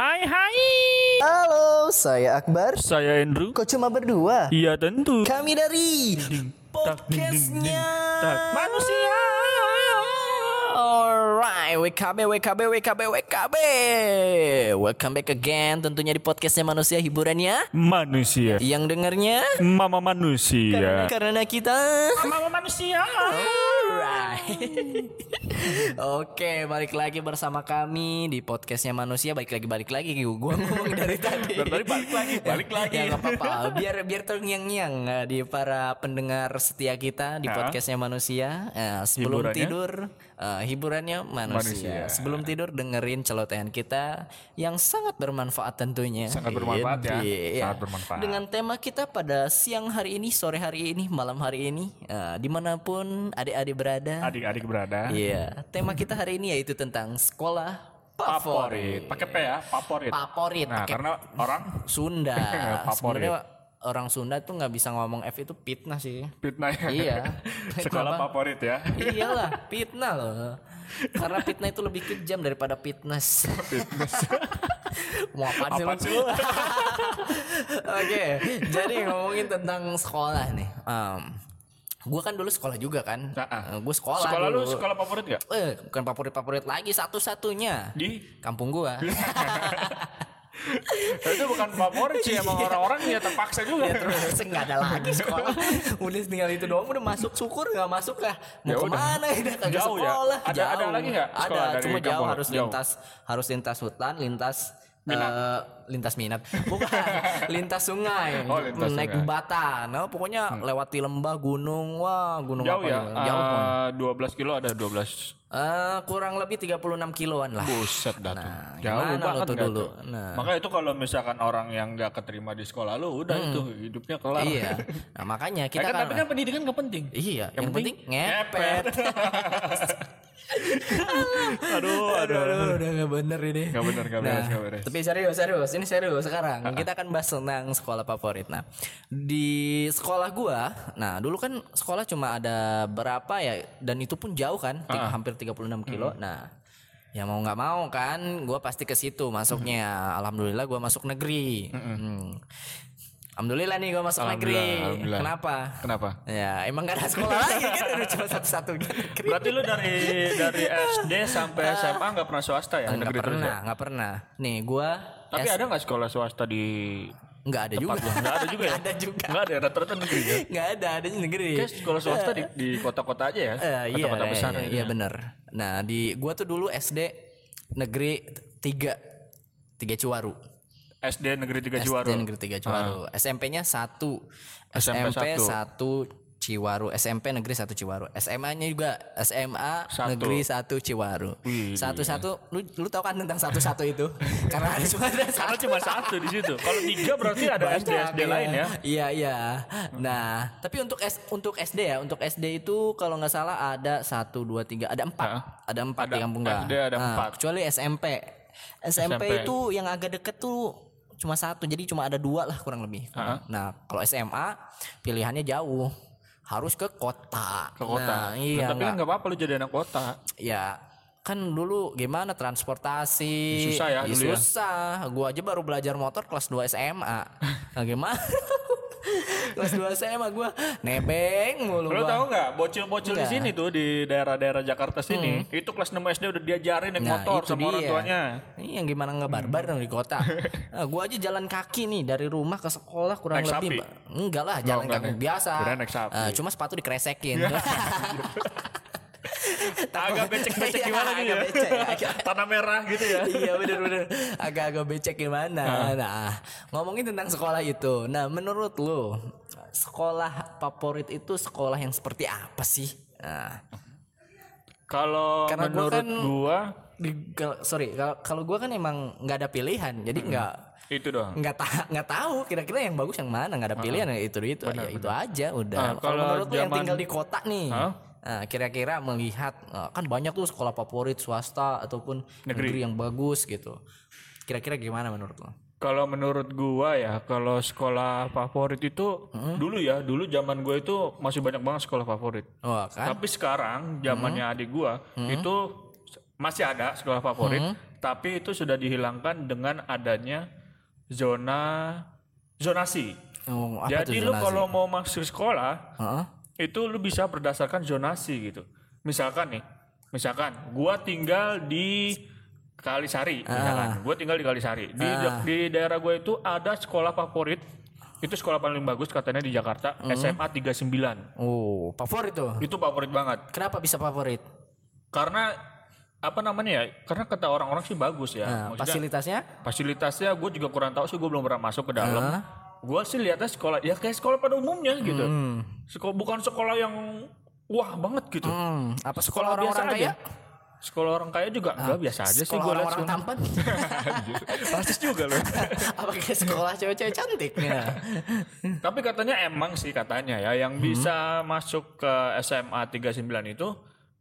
Hai hai. Halo, saya Akbar. Saya Andrew. Kok cuma berdua? Iya tentu. Kami dari podcastnya. Manusia. Alright, WKB, WKB, WKB, WKB Welcome back again tentunya di podcastnya manusia hiburannya. Manusia. Yang dengarnya? Mama manusia. Karena kita. Mama manusia. Alright. Oke, balik lagi bersama kami di podcastnya manusia. Balik lagi, balik lagi. Gue ngomong dari tadi. Dari tadi balik lagi, balik lagi. Ya nggak apa-apa. Biar biar terngiang-ngiang eh, Di para pendengar setia kita Di podcastnya manusia. Eh, Sebelum Hiburannya? tidur eh, Hiburannya manusia. Manusia. Sebelum tidur dengerin celotehan kita Yang sangat bermanfaat tentunya Sangat bermanfaat ya. Iya. Sangat bermanfaat. Dengan tema kita pada siang hari ini Sore hari ini Malam hari ini eh, Di mana pun adik-adik berada Adik-adik berada. Iya, tema kita hari ini yaitu tentang sekolah Favorit. Pakai P ya, favorit. Favorit, Nah, karena orang Sunda. Favorit. Sebenarnya orang Sunda tuh nggak bisa ngomong F itu fitnah sih. fitnah ya. Iya. Sekolah Kenapa? favorit ya. Iyalah, fitnah loh. Karena fitnah itu lebih kejam daripada fitness. Mau apaan sih lu? sih lu? Oke, jadi ngomongin tentang sekolah nih. gue kan dulu sekolah juga kan. Nah, ah. gue sekolah, Sekolah lu dulu. sekolah favorit gak? Eh, bukan favorit-favorit lagi satu-satunya. Di Kampung gua. Itu bukan favorit sih emang orang-orang ya terpaksa juga. ya terus nggak ada lagi sekolah. Udah tinggal itu doang udah masuk syukur nggak masuk lah. Mau Ya ke mana ya udah kagak Jauh ya? sekolah. Ada- ada Jauh. lagi nggak Ada, cuma jauh harus Jauh. lintas harus lintas hutan, lintas Minat. eh, lintas minat. Bukan, lintas sungai. Oh, lintas naik sungai. Hmm. Nah, pokoknya lewati lembah, gunung. Wah, gunung Jauh apa ya? Jauh. Eh, 12 kilo ada 12 Eh, kurang lebih 36 kiloan lah. Buset dah tuh. Nah, Jauh banget tuh dulu? tuh? Nah. Makanya itu kalau misalkan orang yang nggak keterima di sekolah lu udah itu hidupnya kelar. Iya. Nah, makanya Ya kita kan, tapi kan pendidikan gak penting. Iya, yang, Yang penting, penting ngepet. aduh, aduh, aduh, udah gak bener ini. Gak bener, gak beres, Nah, gak beres. tapi serius, serius. Ini serius sekarang. Kita akan bahas tentang sekolah favorit. Nah, di sekolah gua, nah dulu kan sekolah cuma ada berapa ya, dan itu pun jauh kan, ti- hampir 36 kilo. Nah, ya mau nggak mau kan, gua pasti ke situ masuknya. Alhamdulillah gua masuk negeri. Hmm. Alhamdulillah nih gua masuk negeri. Alhamdulillah. Kenapa? Kenapa? Ya emang gak ada sekolah lagi kan udah cuma satu-satunya negeri. Berarti lu dari dari SD sampai SMA nggak pernah swasta ya? Nggak pernah, ya? nggak pernah. Nih gua Tapi ada nggak sekolah swasta di nggak ada juga. tempat lu? Nggak ada juga ya? Nggak ada juga. Nggak ada, rata-rata negeri ya? Nggak ada, ada di negeri. Kayak sekolah swasta di, di kota-kota aja ya? Eh, iya, Kota-kota besar. iya, ya? iya bener. Nah di gua tuh dulu SD negeri tiga tiga Ciwaru. SD Negeri 3 SD Ciwaru. negeri tiga Ciwaru. SMP-nya satu. SMP SMP satu. Ciwaru. SMP negeri satu Ciwaru. SMA-nya juga SMA Satu. negeri satu Ciwaru. Satu-satu. Lu lu tahu kan tentang satu-satu itu? Karena ada cuma ada Karena satu. cuma satu di situ. Kalau tiga berarti ada Banyak, SD SD iya. lain ya. Iya iya. Nah, tapi untuk S untuk SD ya, untuk SD itu kalau nggak salah ada satu dua tiga, ada empat, Hah? ada empat Ada di kampung gua. SD ada Nah, empat. Kecuali SMP. SMP, SMP. itu yang agak deket tuh cuma satu, jadi cuma ada dua lah kurang lebih. Hah? Nah, kalau SMA pilihannya jauh, harus ke kota. Ke kota. Nah, iya. Nah, tapi kan nggak- apa-apa lu jadi anak kota. ya kan dulu gimana transportasi Susah ya dulu ya? susah gua aja baru belajar motor kelas 2 SMA nah gimana kelas 2 SMA gua nebeng mulu Lu gua tahu nggak bocil-bocil di sini tuh di daerah-daerah Jakarta sini, itu kelas 6 SD udah diajarin naik Nah, motor sama orang dia. tuanya. Ini yang gimana nggak barbar dong di kota. Nah, gua aja jalan kaki nih dari rumah ke sekolah kurang Naik lebih. sapi? Enggak lah, jalan enggak kaki biasa. naik sapi. Eh, cuma sepatu dikresekin. Agak becek-becek Iya, gimana gitu ya? becek, agak- Tanah merah gitu ya. iya bener bener agak-agak becek gimana? Nah. Ngomongin tentang sekolah itu. Nah menurut lo sekolah favorit itu sekolah yang seperti apa sih? Nah. Kalau Karena gua menurut kan- gua di, sorry kalau gue kan emang nggak ada pilihan. Jadi nggak itu doang. nggak ta nggak tahu kira-kira yang bagus yang mana. Nggak ada pilihan ya itu itu ya itu aja udah. Ah, kalau kalau menurut lo yang zaman- tinggal di kota nih Hah? Nah, kira-kira melihat eh, kan banyak tuh sekolah favorit swasta ataupun negeri, yang bagus gitu. Kira-kira gimana menurut lo? Kalau menurut gua ya, kalau sekolah favorit itu dulu ya, dulu zaman gua itu masih banyak banget sekolah favorit. Wah kan? Tapi sekarang zamannya adik gua itu masih ada sekolah favorit, tapi itu sudah dihilangkan dengan adanya zona zonasi. Oh, Jadi lu kalau mau masuk sekolah Heeh. Itu lu bisa berdasarkan zonasi gitu. Misalkan nih, misalkan gua tinggal di Kalisari, misalkan. Gua tinggal di Kalisari. Di di daerah gua itu ada sekolah favorit. Itu sekolah paling bagus katanya di Jakarta, SMA 39. Oh, favorit tuh. Itu favorit banget. Kenapa bisa favorit? Karena apa namanya ya? Karena kata orang-orang sih bagus ya. Nah, fasilitasnya? fasilitasnya gue juga kurang tahu sih gue belum pernah masuk ke dalam. Gue sih lihatnya sekolah ya kayak sekolah pada umumnya gitu. Sekolah bukan sekolah yang wah banget gitu. Hmm, apa sekolah Sekolah biasa orang-orang aja. kaya? Sekolah orang kaya juga enggak biasa aja sih gue lihat. orang-orang tampan? Rasis juga loh. apa kayak sekolah cewek-cewek cantik? Ya. Tapi katanya emang sih katanya ya yang bisa masuk ke SMA 39 itu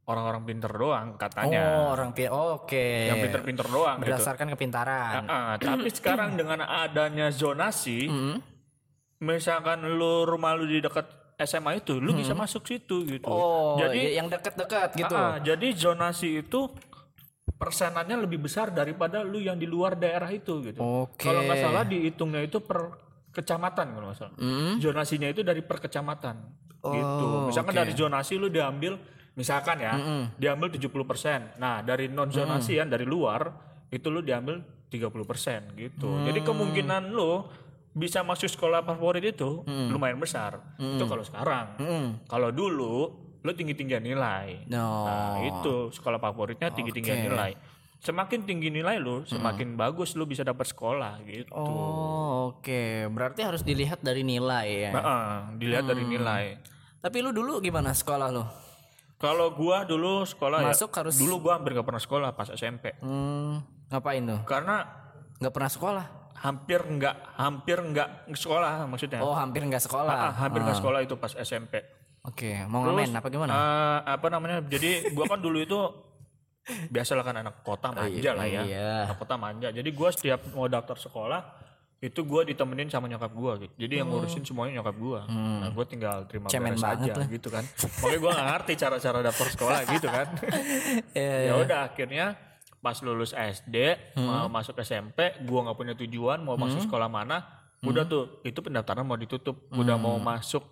orang-orang pinter doang katanya. Oh, orang pi Oke. Yang pinter-pinter doang gitu. Berdasarkan kepintaran. Ah, tapi sekarang dengan adanya zonasi, misalkan lu rumah lu di dekat SMA itu, lu bisa masuk situ gitu. Oh, jadi yang dekat-dekat gitu. ah, jadi zonasi itu persenannya lebih besar daripada lu yang di luar daerah itu gitu. Oke. Kalau nggak salah dihitungnya itu per kecamatan kalau nggak salah. Zonasinya itu dari per kecamatan gitu. Misalkan dari zonasi lu diambil misalkan ya, diambil 70%. Nah, dari non zonasi yang dari luar itu lu diambil 30% gitu. Jadi kemungkinan lu bisa masuk sekolah favorit itu lumayan besar. Itu kalau sekarang. Kalau dulu lu tinggi-tinggian nilai. No. Nah, itu sekolah favoritnya tinggi-tinggian nilai. Semakin tinggi nilai lu, semakin bagus lu bisa dapat sekolah gitu. Oh, oke. Berarti harus dilihat dari nilai ya. Nah, ah, dilihat dari nilai. Tapi lu dulu gimana sekolah lu? Kalau gua dulu sekolah Masuk ya, harus- dulu gua hampir gak pernah sekolah pas SMP. Hmm, ngapain tuh? Karena Nggak pernah sekolah? Hampir nggak hampir nggak sekolah maksudnya. Oh, hampir nggak sekolah. Ah, hampir nggak sekolah itu pas SMP. Oke, mau ngamen apa gimana? Eh, apa namanya? Jadi gua kan dulu itu biasalah kan anak kota manja lah ya. iya. Anak kota manja. Jadi gua setiap mau daftar sekolah itu gua ditemenin sama nyokap gua gitu. Jadi yang ngurusin semuanya nyokap gua. Nah, gua tinggal terima Oh. Hmm. Cemen beres aja lah. gitu kan. Makanya gua nggak ngerti cara-cara daftar sekolah gitu kan. Iya, ya udah akhirnya pas lulus SD mau masuk SMP gua nggak punya tujuan mau masuk sekolah mana udah tuh itu pendaftaran mau ditutup udah mau masuk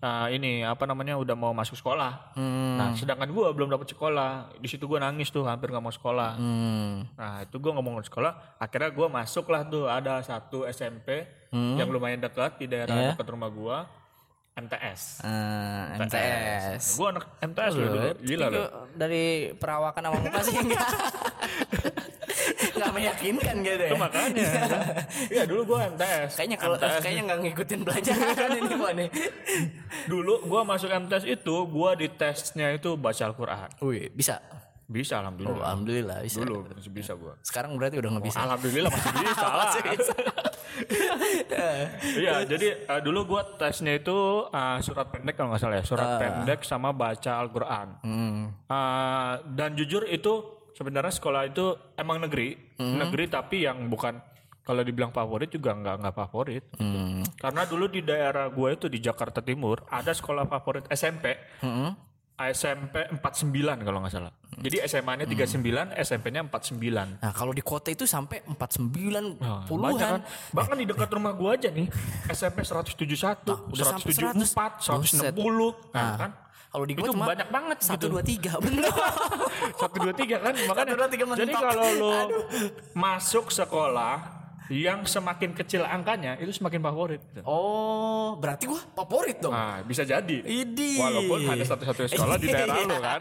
uh, ini apa namanya udah mau masuk sekolah. Nah sedangkan gua belum dapat sekolah di situ gua nangis tuh hampir nggak mau sekolah. Hmm. nah itu gua ngomong sekolah akhirnya gua masuk lah tuh ada satu SMP yang lumayan dekat di daerah dekat rumah gua MTS Eh, MTS. gua anak MTS loh dulu gila loh dari perawakan sama muka sih enggak. Enggak meyakinkan gitu ya. makanya iya dulu gua MTS Kayaknya kalau kayaknya nggak ngikutin pelajaran ini Pak nih. Dulu gua masuk MTS itu, gua di tesnya itu baca Al-Qur'an. Wih, bisa. Bisa Oh, alhamdulillah. alhamdulillah bisa. Dulu masih bisa gua. Sekarang berarti udah nggak bisa. Alhamdulillah masih bisa lah. Iya, jadi eh, dulu gua tesnya itu eh, surat pendek kalau nggak salah ya, surat pendek sama baca Al-Qur'an. Hmm. Eh, dan jujur itu sebenarnya sekolah itu emang negeri, Hmm. negeri tapi yang bukan kalau dibilang favorit juga nggak nggak favorit. Hmm. Karena dulu di daerah gue itu di Jakarta Timur ada sekolah favorit SMP. Hmm. SMP 49 kalau nggak salah. Jadi SMA-nya 39, SMP-nya 49. Nah, kalau di kota itu sampai 49 Nah, puluhan. kan. Bahkan di dekat rumah gua aja nih, SMP 171, Nah, udah sampai 174, 160. Nah, kan? Kalau di gua Itu cuma banyak banget satu gitu. dua tiga bener. 123 kan makanya. dua, tiga Jadi mentok. kalau lo masuk sekolah yang semakin kecil angkanya itu semakin favorit. oh, berarti gua favorit dong. Nah, bisa jadi. Idi. Walaupun ada satu-satunya sekolah di daerah lo kan.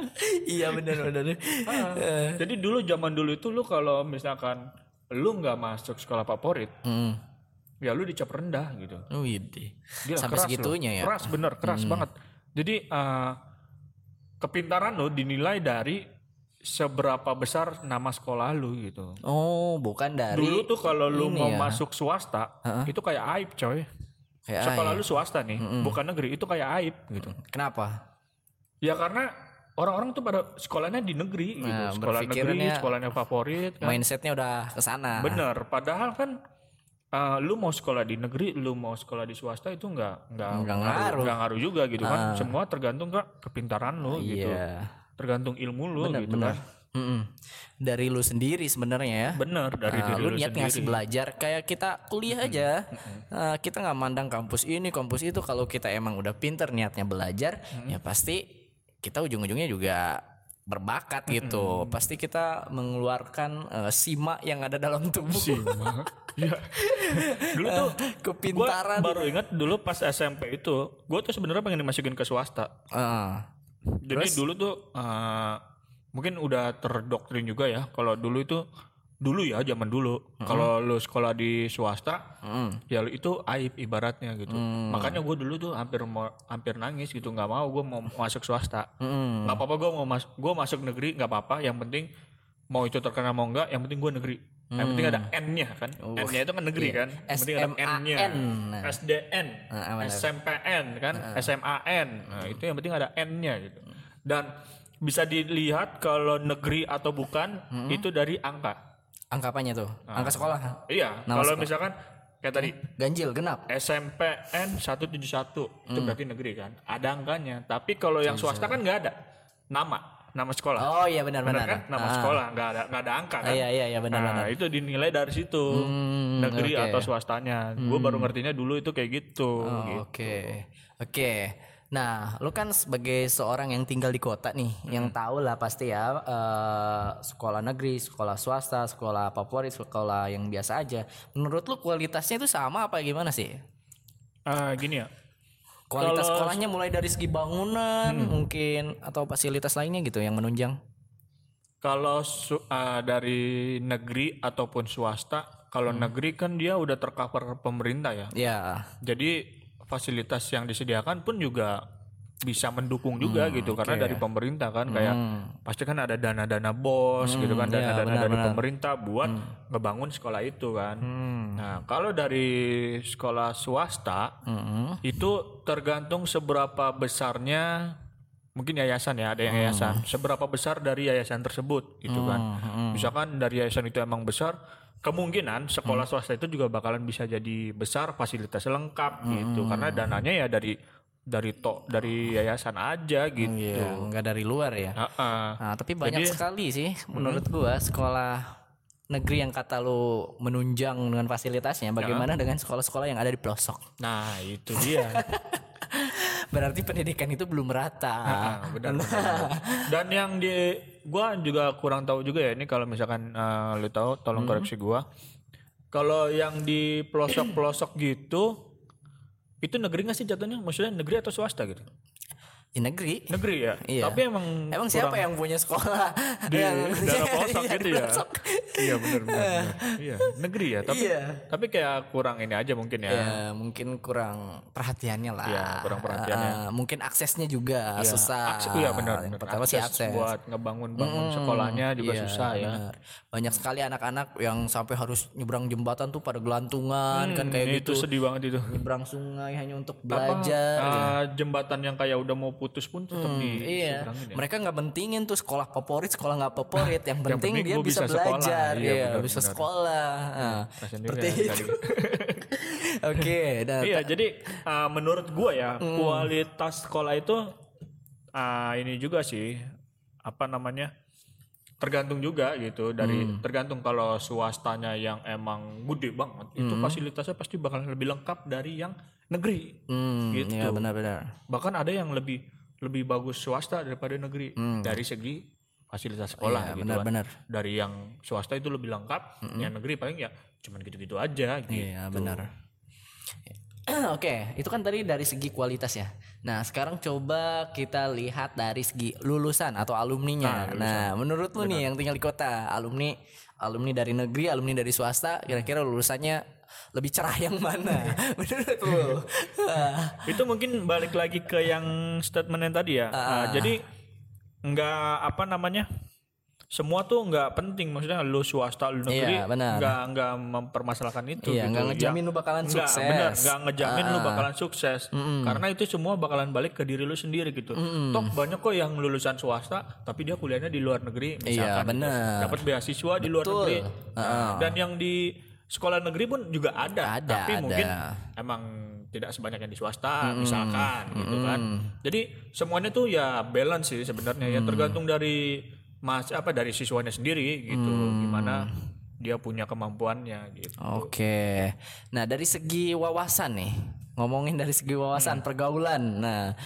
iya benar benar. Ah, Jadi dulu zaman dulu itu lu kalau misalkan lu nggak masuk sekolah favorit, Hmm. ya lu dicap rendah gitu. Oh, ide. Gila, Sampai keras segitunya loh. ya. Keras bener, keras banget. Jadi eh, kepintaran lo dinilai dari seberapa besar nama sekolah lu gitu. Oh, bukan dari Dulu tuh kalau lu mau ya. masuk swasta, itu kayak aib coy. kayak Sekolah ah, lu swasta nih, bukan negeri, itu kayak aib gitu. Kenapa? Ya karena orang-orang tuh pada sekolahnya di negeri gitu. Nah, Sekolah negeri, sekolahnya favorit kan. Mindsetnya udah ke sana. Bener, padahal kan eh, lu mau sekolah di negeri, lu mau sekolah di swasta itu nggak nggak ngaruh, ngaruh. juga gitu kan. Semua tergantung ke kepintaran lu gitu. Iya. Tergantung ilmu lu Bener, gitu bener. kan. Mm-mm. Dari lu sendiri sebenarnya ya. Bener dari Nah, diri lu lu niat sendiri. ngasih belajar kayak kita kuliah aja Nah, kita nggak mandang kampus ini kampus itu kalau kita emang udah pinter niatnya belajar ya pasti kita ujung-ujungnya juga berbakat gitu pasti kita mengeluarkan eh, sima yang ada dalam tubuh Iya. dulu tuh kepintaran Gua baru ingat dulu pas SMP itu, gue tuh sebenarnya pengen dimasukin ke swasta. Ah, Jadi dulu tuh eh, mungkin udah terdoktrin juga ya. Kalau dulu itu dulu ya zaman dulu. Kalau lu sekolah di swasta, ya lu itu aib ibaratnya gitu. Makanya gue dulu tuh hampir mau hampir nangis gitu nggak mau gue mau masuk swasta. Nggak apa-apa gue mau mas gue masuk negeri nggak apa-apa. Yang penting mau itu terkenal mau enggak, yang penting gue negeri. Yang penting ada N-nya kan. N-nya itu kan negeri kan. Yang penting ada N-nya. SMAN. SDN, Nah, benar. SMPN kan, SMAN. Nah, itu yang penting ada N-nya gitu. Dan bisa dilihat kalau negeri atau bukan itu dari angka. angka apanya tuh angka sekolah Iya, Nama kalau sekolah. misalkan kayak tadi ganjil genap SMPN 171 itu berarti negeri kan. Ada angkanya. Tapi kalau yang swasta kan nggak ada nama, nama sekolah. oh iya Benar benar-benar kan? Nama sekolah nggak ada nggak ada angka kan. iya iya iya benar-benar Nah, itu dinilai dari situ. negeri oke. atau swastanya. Gue baru ngertinya dulu itu kayak gitu. Oh, gitu. Oke, oke. Nah, lu kan sebagai seorang yang tinggal di kota nih, yang tahu lah pasti ya eh, sekolah negeri, sekolah swasta, sekolah favorit, sekolah yang biasa aja. Menurut lu kualitasnya itu sama apa gimana sih? Ah, gini ya. Kualitas Kalau- sekolahnya mulai dari segi bangunan mungkin atau fasilitas lainnya gitu yang menunjang. Kalau ah, dari negeri ataupun swasta, kalau negeri kan dia udah tercover pemerintah ya. Ya, Jadi fasilitas yang disediakan pun juga bisa mendukung juga gitu karena dari pemerintah kan kayak pasti kan ada dana-dana bos gitu kan dana-dana dari pemerintah buat ngebangun sekolah itu kan. Nah, kalau dari sekolah swasta itu tergantung seberapa besarnya mungkin yayasan ya ada yang yayasan seberapa besar dari yayasan tersebut gitu kan. Misalkan dari yayasan itu emang besar kemungkinan sekolah swasta itu juga bakalan bisa jadi besar fasilitas lengkap gitu. Karena dananya ya dari dari to dari yayasan aja gitu. iya, nggak dari luar ya. Heeh. Nah, tapi banyak sekali sih menurut gua sekolah negeri yang kata lu menunjang dengan fasilitasnya. Bagaimana dengan sekolah-sekolah yang ada di pelosok? Nah, itu dia. Berarti pendidikan itu belum merata. Ah, benar, benar, benar. Dan yang di gua juga kurang tahu juga ya ini kalau misalkan eh, lu tahu tolong koreksi gua. Kalau yang di pelosok-pelosok gitu itu negeri nggak sih jatuhnya? Maksudnya negeri atau swasta gitu? Di negeri. Negeri ya. Iya. Tapi emang Emang siapa yang punya sekolah di yang daerah pelosok Iya, gitu ya? pelosok. Iya benar benar. Iya negeri ya. Tapi Iya. tapi kayak kurang ini aja mungkin ya. Ya, mungkin kurang perhatiannya lah. Iya, kurang perhatiannya. Eh, mungkin aksesnya juga Iya, susah. akses- iya benar Yang pertama sih Akses buat ngebangun bangun sekolahnya juga Iya, susah ya. benar. Banyak sekali anak-anak yang sampai harus nyebrang jembatan tuh pada gelantungan kan kayak Hmm, gitu. itu sedih banget itu. Nyebrang sungai hanya untuk Apa, belajar. uh, jembatan yang kayak udah mau putus pun tetap di Iya, ya. mereka nggak pentingin tuh sekolah favorit, sekolah nggak favorit. Yang penting, penting dia bisa, bisa sekolah. belajar, Iya, iya, benar, bisa benar. sekolah. Nah, seperti ya itu. Oke, nah, iya, jadi uh, menurut gua ya Hmm. kualitas sekolah itu uh, ini juga sih apa namanya? Tergantung juga gitu dari Hmm. tergantung kalau swastanya yang emang gede banget itu Hmm. fasilitasnya pasti bakal lebih lengkap dari yang negeri hmm, gitu. iya benar-benar. bahkan ada yang lebih lebih bagus swasta daripada negeri dari segi fasilitas sekolah Hmm. Iya, gitu kan. benar-benar. dari yang swasta itu lebih lengkap yang negeri paling ya cuman gitu-gitu aja gitu Iya benar. Oke, itu kan tadi dari segi kualitas ya. Nah, sekarang coba kita lihat dari segi lulusan atau alumninya. Nah, menurut lu nih yang tinggal di kota, alumni alumni dari negeri, alumni dari swasta, kira-kira lulusannya lebih cerah yang mana? menurut lu? Ah, itu mungkin balik lagi ke yang statement yang tadi ya Nah, jadi nggak apa namanya semua tuh nggak penting maksudnya lu swasta lu negeri Iya, nggak nggak mempermasalahkan itu Iya, gitu. nggak ngejamin Ya, lu bakalan nggak, sukses. Ah. bener, nggak ngejamin lu bakalan sukses karena itu semua bakalan balik ke diri lu sendiri gitu toh banyak kok yang lulusan swasta tapi dia kuliahnya di luar negeri Iya, misalkan gitu. bener. dapat beasiswa di luar negeri Nah, dan yang di sekolah negeri pun juga ada, Ada, tapi ada. mungkin emang tidak sebanyak yang di swasta misalkan gitu kan jadi semuanya tuh ya balance sih sebenarnya ya tergantung dari mas apa dari siswanya sendiri gitu gimana dia punya kemampuannya gitu Oke. Nah, dari segi wawasan nih, ngomongin dari segi wawasan pergaulan. Nah,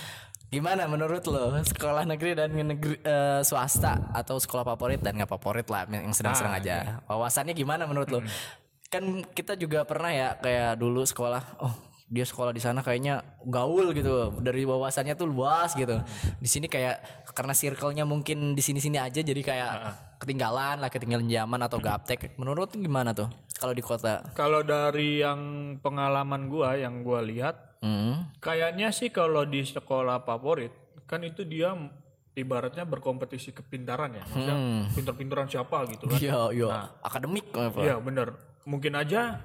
gimana menurut lo sekolah negeri dan negeri eh, swasta atau sekolah favorit dan nggak favorit lah yang sedang-sedang Ah, aja. Wawasannya gimana menurut lo? Kan kita juga pernah ya kayak dulu sekolah, oh dia sekolah di sana kayaknya gaul gitu. Dari wawasannya tuh luas gitu. Di sini kayak karena circle-nya mungkin di sini-sini aja jadi kayak ketinggalan lah ketinggalan zaman atau gaptek. Menurut gimana tuh kalau di kota? Kalau dari yang pengalaman gua yang gua lihat Hmm. kayaknya sih kalau di sekolah favorit kan itu dia ibaratnya berkompetisi kepintaran ya. Maksudnya pinter-pinteran siapa gitu kan. Iya, iya. Akademik apa? Iya bener. Mungkin aja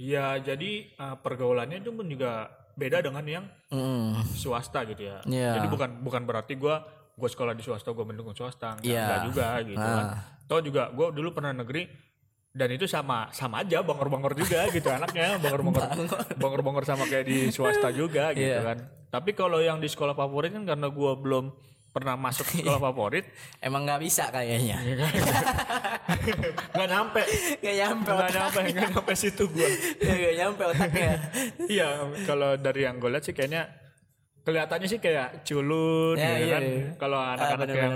Ya jadi uh, pergaulannya itu pun juga beda dengan yang Hmm. swasta gitu ya. Iya. Jadi bukan bukan berarti gua gua sekolah di swasta gua mendukung swasta, enggak, Iya. enggak juga gitu kan. Toh juga gua dulu pernah negeri dan itu sama sama aja bongor-bongor juga gitu anaknya bongor-bongor bongor-bongor sama kayak di swasta juga gitu Iya. kan. Tapi kalau yang di sekolah favorit kan karena gua belum pernah masuk sekolah favorit Emang nggak bisa kayaknya. nggak nyampe Nggak nyampe nggak nyampe nggak nyampe situ gua Nggak nyampe otaknya. Iya, kalau dari yang gue lihat sih kayaknya kelihatannya sih kayak culun Ya, gitu iya, kan. iya. Kalau anak-anak bener, yang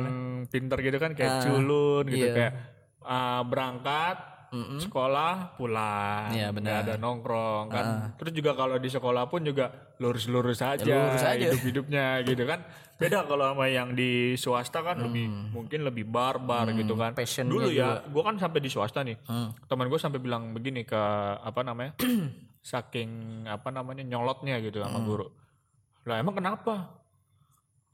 pinter gitu kan kayak culun gitu iya. kayak ah, berangkat sekolah pulang. Iya, nggak ada nongkrong kan. Terus juga kalau di sekolah pun juga lurus-lurus aja, lurus aja. hidup-hidupnya gitu kan. Beda kalau sama yang di swasta kan lebih mungkin lebih barbar gitu kan. Passionnya dulu ya gue kan sampai di swasta nih. Teman gue sampai bilang begini ke apa namanya saking apa namanya nyolotnya gitu sama guru. Lah emang kenapa?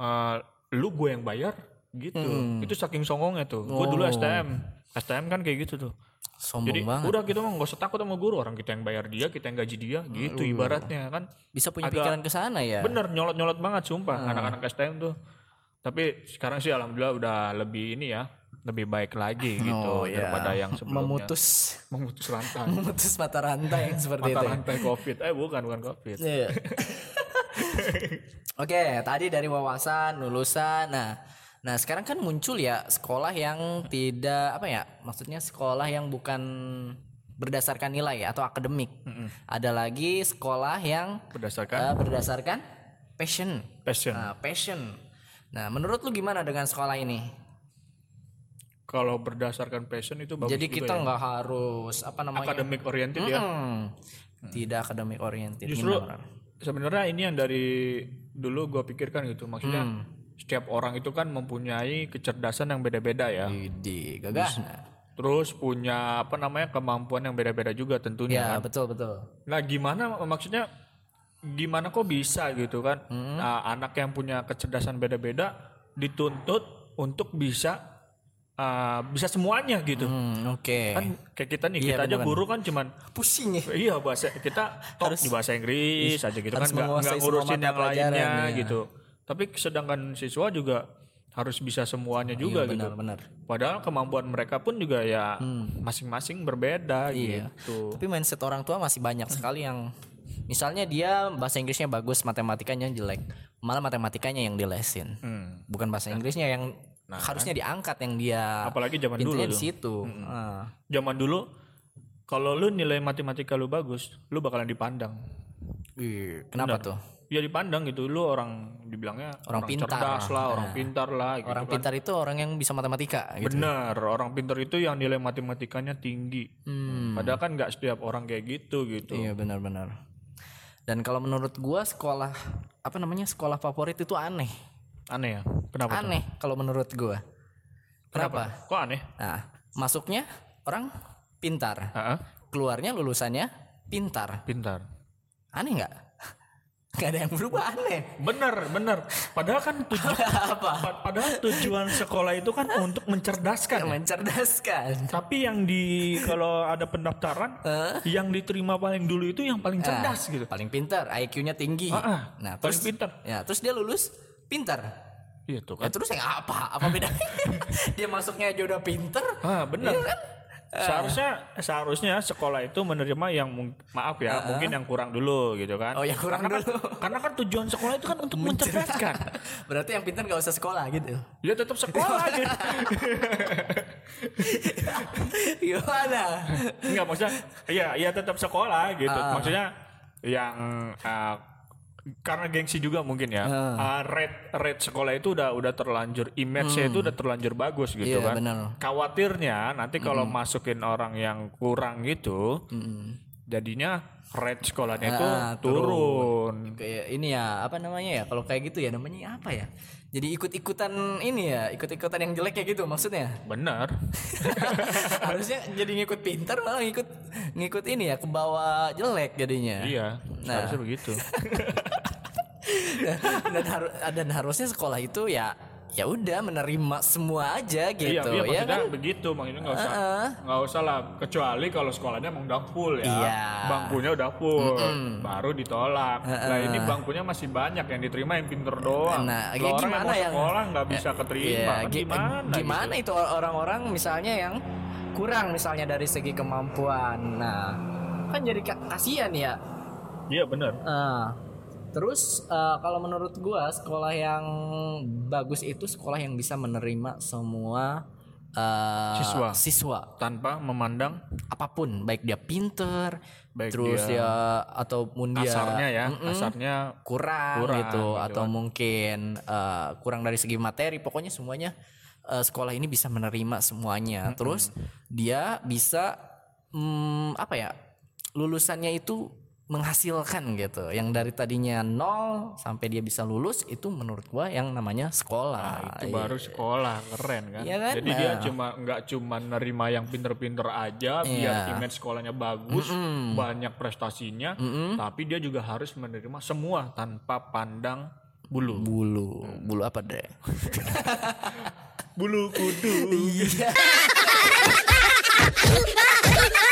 Eh, lu gue yang bayar? Gitu. Itu saking songongnya tuh. Gue dulu STM STM kan kayak gitu tuh Sombong jadi banget. udah kita mah gak usah takut sama guru orang kita yang bayar dia kita yang gaji dia gitu ibaratnya kan Bisa punya agak- pikiran ke sana ya. bener nyolot nyolot banget sumpah anak-anak STM tuh tapi sekarang sih alhamdulillah udah lebih ini ya lebih baik lagi gitu Oh, ya. daripada yang sebelumnya Memutus memutus rantai memutus mata rantai yang seperti mata itu. ya. rantai covid eh bukan bukan covid Iya. Oke, tadi dari wawasan, lulusan. Nah, nah sekarang kan muncul ya sekolah yang tidak apa ya? Maksudnya sekolah yang bukan berdasarkan nilai atau akademik. Ada lagi sekolah yang berdasarkan eh, berdasarkan passion. passion Nah, passion. Nah, menurut lu gimana dengan sekolah ini? kalau berdasarkan passion itu bagus Jadi kita ya. nggak harus apa namanya? academic oriented ya Hmm, tidak akademik oriented. justru sebenarnya ini yang dari dulu gue pikirkan gitu maksudnya Hmm. Setiap orang itu kan mempunyai kecerdasan yang beda-beda ya Widih, gagah. terus punya apa namanya kemampuan yang beda-beda juga tentunya Ya, kan. betul betul. Nah, gimana maksudnya gimana kok bisa gitu kan? Hmm. Nah, anak yang punya kecerdasan beda-beda dituntut untuk bisa uh, bisa semuanya gitu. Hmm, oke. Kan kayak kita nih, Iya, kita aja guru kan cuman pusing ya. iya bahasa kita top di bahasa Inggris aja gitu kan harus nggak ngurusin yang lainnya ya. gitu. Tapi sedangkan siswa juga harus bisa semuanya juga gitu. Benar benar. Padahal kemampuan mereka pun juga ya masing-masing berbeda Iya. gitu. Tapi mindset orang tua masih banyak sekali yang misalnya dia bahasa Inggrisnya bagus, matematikanya jelek, malah matematikanya yang dilesin. Hmm. Bukan bahasa Inggrisnya yang harusnya diangkat yang dia Apalagi zaman dulu di situ. Ah. zaman dulu kalau lu nilai matematika lu bagus, lu bakalan dipandang. Kenapa tuh? Ya dipandang gitu, lu orang dibilangnya Orang pintar. cerdas lah, orang pintar lah gitu Orang kan. pintar itu orang yang bisa matematika gitu. Bener, orang pintar itu yang nilai matematikanya tinggi. Hmm. Padahal kan nggak setiap orang kayak gitu gitu. Iya benar-benar. Dan kalau menurut gua sekolah apa namanya sekolah favorit itu aneh. Aneh ya? Kenapa? Aneh kalau menurut gua. Kenapa? Kok aneh? Nah, masuknya orang pintar, Heeh, keluarnya lulusannya pintar. pintar. Aneh nggak? Gak ada yang berubah aneh. Bener, bener. Padahal kan tujuan Apa? padahal tujuan sekolah itu kan untuk mencerdaskan. ya. Mencerdaskan. Tapi yang di kalau ada pendaftaran, yang diterima paling dulu itu yang paling cerdas gitu. Paling pintar, IQ-nya tinggi. Ah, ah, nah, terus pintar. Ya, terus dia lulus pintar. Iya tuh Ya kan. terus yang apa? Apa bedanya? dia masuknya aja udah pintar. Ah, bener. Iya kan? Seharusnya seharusnya sekolah itu menerima yang maaf ya mungkin yang kurang dulu gitu kan Oh, yang kurang karena dulu. kan, karena kan tujuan sekolah itu kan untuk mencerdaskan Berarti yang pintar gak usah sekolah gitu. ya tetap sekolah gitu Gimana? Enggak maksudnya iya iya tetap sekolah gitu. Maksudnya yang uh, karena gengsi juga mungkin ya. Uh, rate rate sekolah itu udah udah terlanjur image-nya itu udah terlanjur bagus gitu Iya, kan. benar. Khawatirnya nanti kalau masukin orang yang kurang gitu jadinya rate sekolahnya itu Ah, turun. Kayak ini ya, apa namanya ya? Kalau kayak gitu ya namanya apa ya? Jadi ikut-ikutan ini ya, ikut-ikutan yang jelek kayak gitu maksudnya. Bener. Harusnya jadi ngikut pintar malah ngikut ngikut ini ya ke bawah jelek jadinya. iya, Nah. harusnya begitu. dan, haru- dan harusnya sekolah itu ya ya udah menerima semua aja gitu iya, iya ya kan? begitu maksudnya nggak usah nggak usah lah kecuali kalau sekolahnya emang udah full ya. Iya. bangkunya udah full baru ditolak. Nah ini bangkunya masih banyak yang diterima yang pinter doang. Nah, ya orang gimana yang mau yang- sekolah nggak bisa keterima Iya, kan gi- gimana gimana gitu? itu orang-orang misalnya yang kurang misalnya dari segi kemampuan. Nah kan jadi ka- kasihan ya. Iya bener Nah, terus eh, kalau menurut gua sekolah yang bagus itu sekolah yang bisa menerima semua eh, Siswa. siswa. Tanpa memandang apa pun baik dia pinter Baik terus dia dia ataupun dia kasarnya ya Mm-mm, kasarnya kurang, Kurang, gitu gitu atau mungkin eh, kurang dari segi materi. Pokoknya semuanya eh, sekolah ini bisa menerima semuanya. Terus dia bisa mm, apa ya lulusannya itu menghasilkan gitu. Yang dari tadinya nol sampai dia bisa lulus itu menurut gua yang namanya sekolah. Itu baru sekolah keren kan? Iya kan? jadi dia Nah. cuma nggak cuma nerima yang pinter-pinter aja biar Iya. image sekolahnya bagus banyak prestasinya tapi dia juga harus menerima semua tanpa pandang bulu. Bulu. Bulu apa deh bulu kudu. Iya